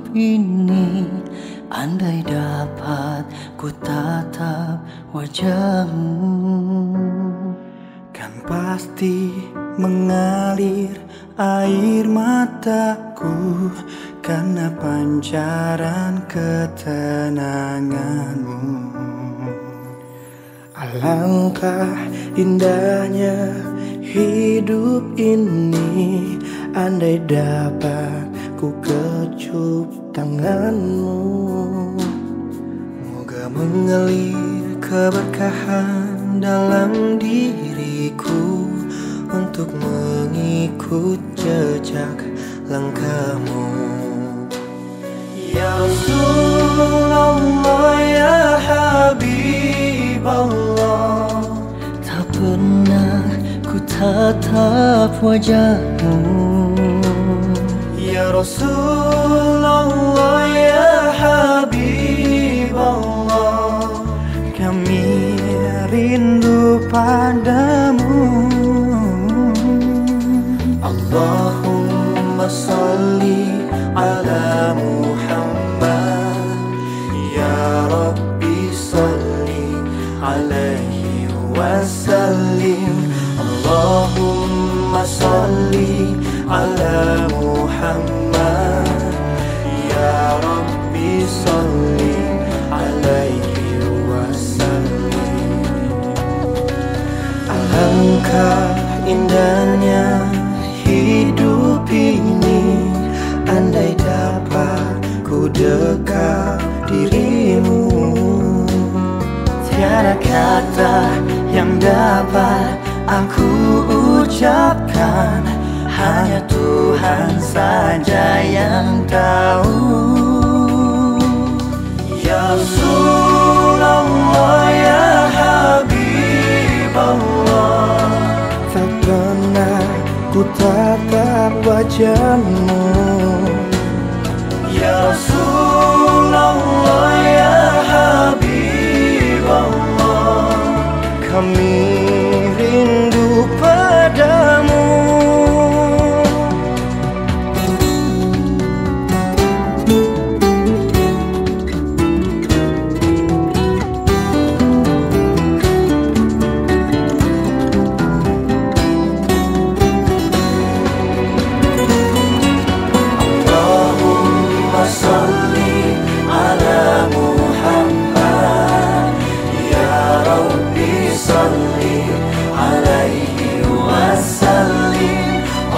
hidup ini Andai dapat ku tatap wajahmu. Kan pasti mengalir air mataku Karena pancaran ketenanganmu. Alangkah indahnya hidup ini Andai dapat ku kecup tanganmu. Moga mengalir keberkahan dalam diriku Untuk mengikut jejak langkahmu. Ya Rasulullah ya Habiballah Tak pernah ku tatap wajahmu Rasulullah ya Habiballah Kami rindu padamu. Allahumma salli ala Muhammad. Ya Rabbi salli alaihi wasallim Allahumma salli ala Muhammad. Ya Rabbi salli alaihi wasallim. Alangkah indahnya hidup ini. Andai dapat ku dekat dirimu. Tiada kata yang dapat aku ucapkan Hanya Tuhan saja yang tahu. Ya Rasulullah ya Habiballah Tak pernah ku tatap wajahmu. Ya Rasulullah ya Habiballah Kami rindu padamu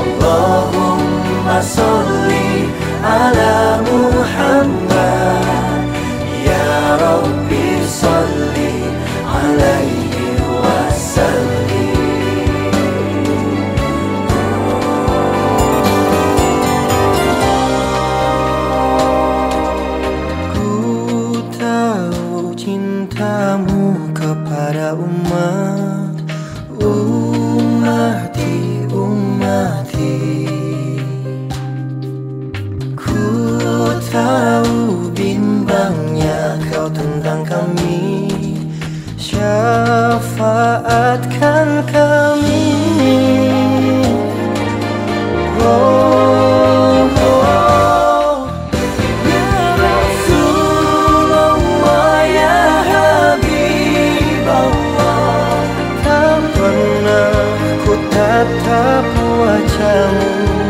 Allahumma salli ala tatap wajahmu